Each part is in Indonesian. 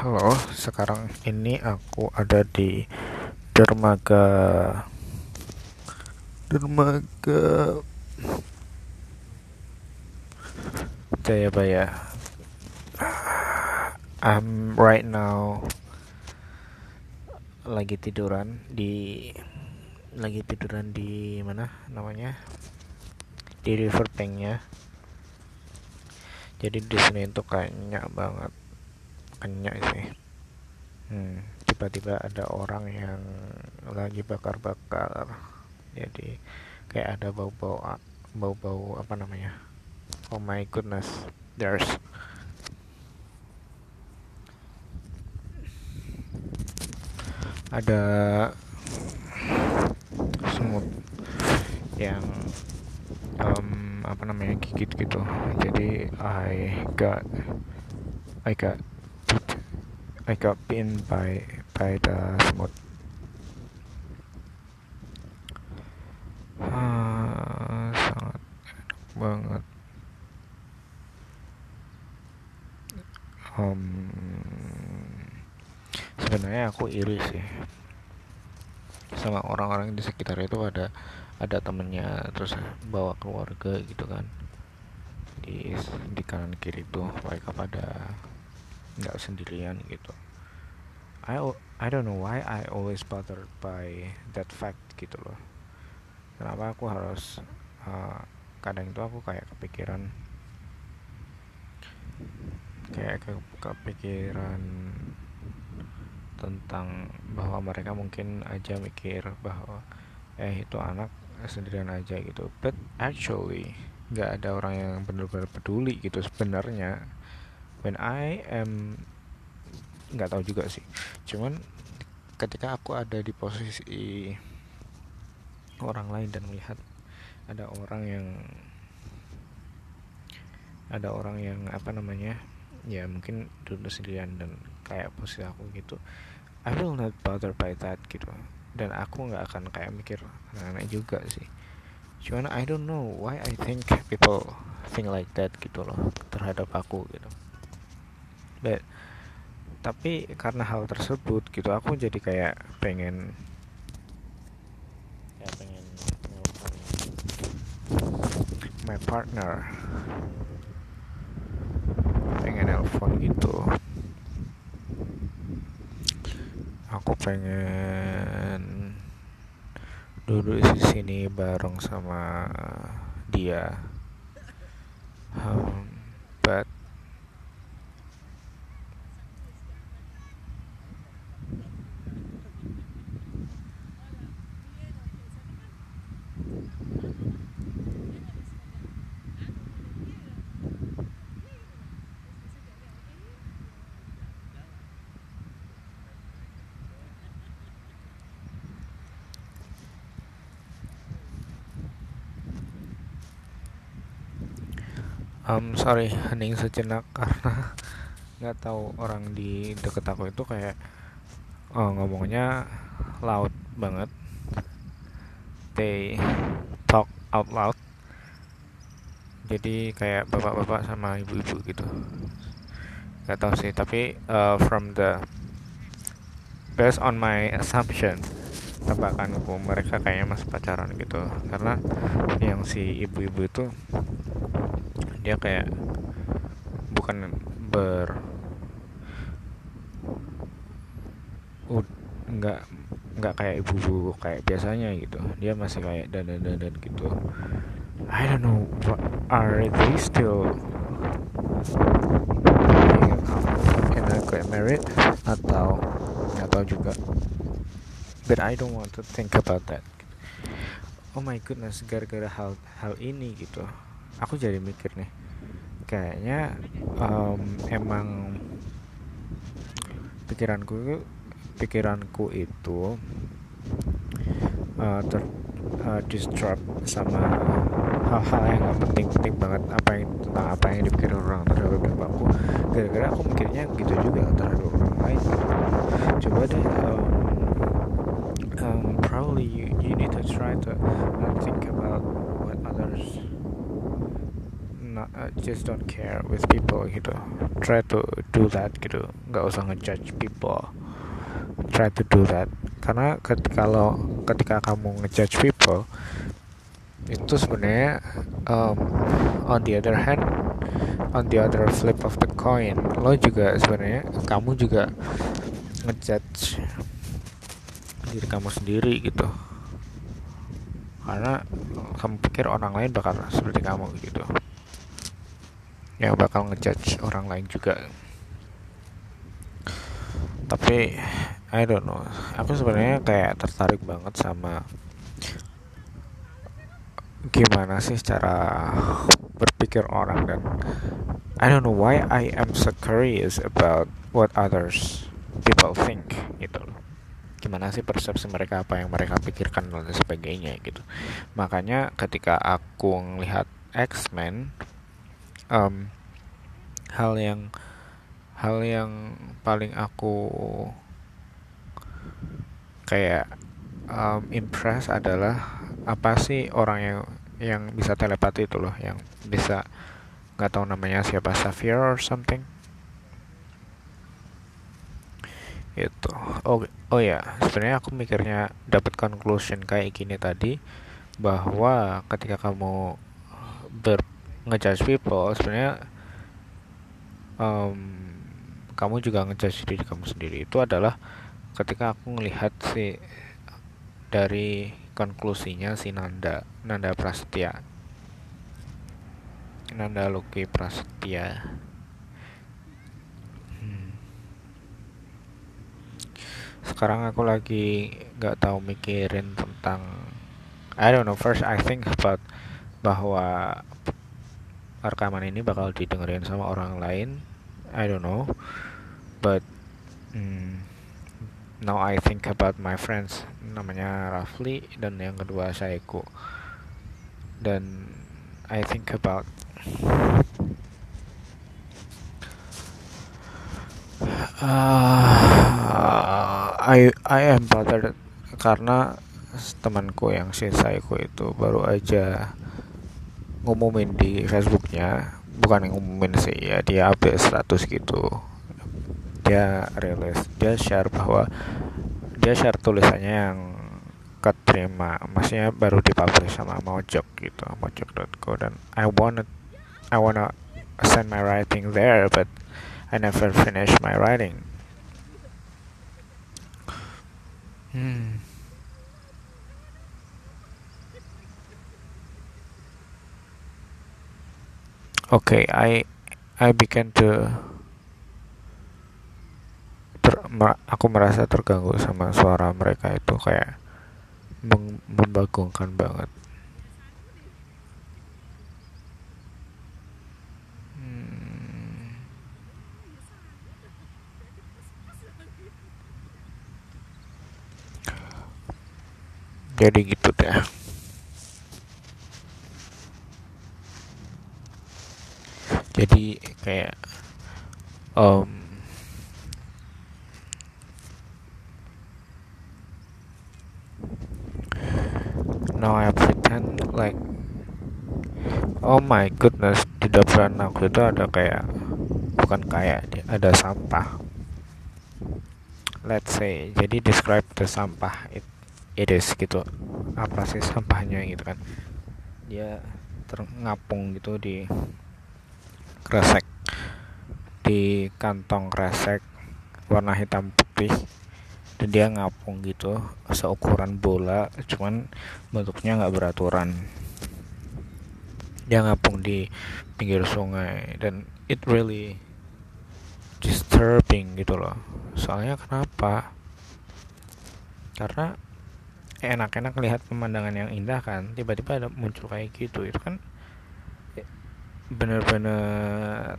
Halo, sekarang ini aku ada di dermaga. Dermaga. Jayabaya. I'm right now. Lagi tiduran di lagi tiduran di mana namanya? Di riverbanknya jadi di sini itu kayaknya banget kenyang sih. Hmm, tiba-tiba ada orang yang lagi bakar-bakar. Jadi kayak ada bau-bau bau-bau apa namanya? Oh my goodness there's ada semut yang um, apa namanya gigit gitu. Jadi I got I got I got bitten by by the semut. Ah, sangat banget. Um, sebenarnya aku iri sih sama orang-orang di sekitar itu ada ada temennya terus bawa keluarga gitu kan di di kanan kiri tuh mereka pada nggak sendirian gitu. I I don't know why I always bothered by that fact gitu loh. Kenapa aku harus uh, kadang itu aku kayak kepikiran kayak ke, kepikiran tentang bahwa mereka mungkin aja mikir bahwa eh itu anak sendirian aja gitu. But actually nggak ada orang yang benar-benar peduli gitu sebenarnya when I am nggak tahu juga sih. Cuman ketika aku ada di posisi orang lain dan melihat ada orang yang ada orang yang apa namanya ya mungkin duduk sendirian dan kayak posisi aku gitu I will not bother by that gitu. Dan aku nggak akan kayak mikir aneh-aneh juga sih. Cuman I don't know why I think people think like that gitu loh terhadap aku gitu but tapi karena hal tersebut gitu aku jadi kayak pengen kayak pengen my partner. Pengen nelfon gitu. Aku pengen duduk di sini bareng sama dia. Um, but um, sorry hening sejenak karena nggak tahu orang di deket aku itu kayak oh, ngomongnya loud banget. They talk out loud. Jadi kayak bapak-bapak sama ibu-ibu gitu. Nggak tahu sih tapi uh, from the based on my assumption tebakanku mereka kayaknya masih pacaran gitu. Karena yang si ibu-ibu itu dia kayak bukan ber nggak nggak kayak ibu-ibu kayak biasanya gitu. Dia masih kayak dan dan dan gitu. I don't know what are they still can I get married? Atau nggak tahu juga but I don't want to think about that. Oh my goodness gara-gara hal hal ini gitu. Aku jadi mikir nih kayaknya um, emang pikiranku pikiranku itu uh, ter uh, distract sama hal-hal yang gak penting-penting banget. Apa yang tentang apa yang dipikir orang terhadap bapakku gara-gara aku mikirnya gitu juga terhadap orang lain. Coba deh um, um, probably you, you need to try to think about what others just don't care with people gitu. Try to do that gitu. Nggak usah ngejudge people. Try to do that. Karena ketika lo ketika kamu ngejudge people itu sebenarnya um, on the other hand on the other flip of the coin lo juga sebenarnya kamu juga ngejudge diri kamu sendiri gitu. Karena kamu pikir orang lain bakal seperti kamu gitu yang bakal ngejudge orang lain juga. Tapi I don't know. Aku sebenarnya kayak tertarik banget sama gimana sih cara berpikir orang dan I don't know why I am so curious about what others people think gitu gimana sih persepsi mereka apa yang mereka pikirkan dan sebagainya gitu. Makanya ketika aku melihat X-Men um, hal yang hal yang paling aku kayak um, impress adalah apa sih orang yang yang bisa telepati itu loh yang bisa nggak tahu namanya siapa Xavier or something? Itu oh oh ya sebenarnya aku mikirnya dapat conclusion kayak gini tadi bahwa ketika kamu ber ngejudge people sebenarnya um, kamu juga ngejudge diri kamu sendiri. Itu adalah ketika aku melihat si dari konklusinya si Nanda Nanda Prasetya Nanda Luki Prasetya sekarang aku lagi nggak tahu mikirin tentang I don't know first I think about bahwa rekaman ini bakal didengerin sama orang lain. I don't know. But hmm, now I think about my friends. Namanya Rafli dan yang kedua Saiku. Dan I think about uh, I I am bothered karena temanku yang si Saiko itu baru aja ngumumin di Facebooknya bukan ngumumin sih ya dia update status gitu dia rilis dia share bahwa dia share tulisannya yang keterima maksudnya baru dipublish sama Mojok gitu mojok.co dan I wanna I wanna send my writing there but I never finish my writing. Hmm. Okay, I I began to ter, aku merasa terganggu sama suara mereka itu kayak membagongkan banget. jadi gitu deh jadi kayak um, now I pretend like oh my goodness di dapur aku itu ada kayak bukan kayak ada sampah. Let's say jadi describe the sampah itu it is gitu. Apa sih sampahnya gitu kan? Dia terngapung gitu di kresek. Di kantong kresek warna hitam putih. Dan dia ngapung gitu seukuran bola cuman bentuknya nggak beraturan. Dia ngapung di pinggir sungai dan it really disturbing gitu loh. Soalnya kenapa? Karena enak-enak lihat pemandangan yang indah kan tiba-tiba ada muncul kayak gitu itu kan bener-bener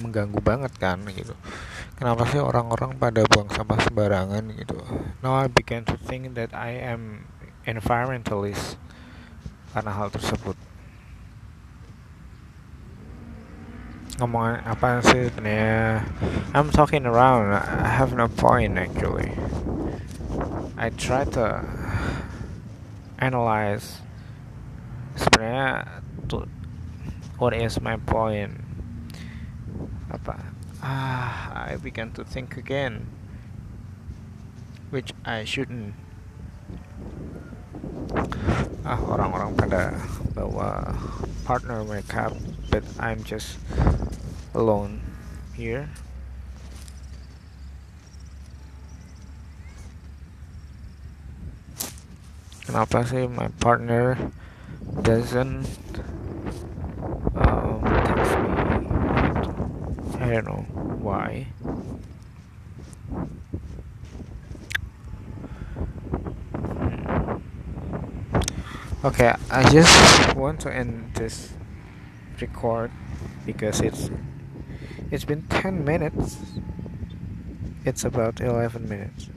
mengganggu banget kan gitu. Kenapa sih orang-orang pada buang sampah sembarangan gitu? Now I began to think that I am environmentalist karena hal tersebut. Ngomong apa sih sebenarnya? I'm talking around. I have no point actually. I try to analyze sebenarnya tuh what is my point? Apa? Ah I began to think again which I shouldn't. Ah orang-orang pada bawa partner mereka but I'm just alone here. Kenapa sih my partner doesn't don't know why hmm. okay I just want to end this record because it's it's been 10 minutes. It's about 11 minutes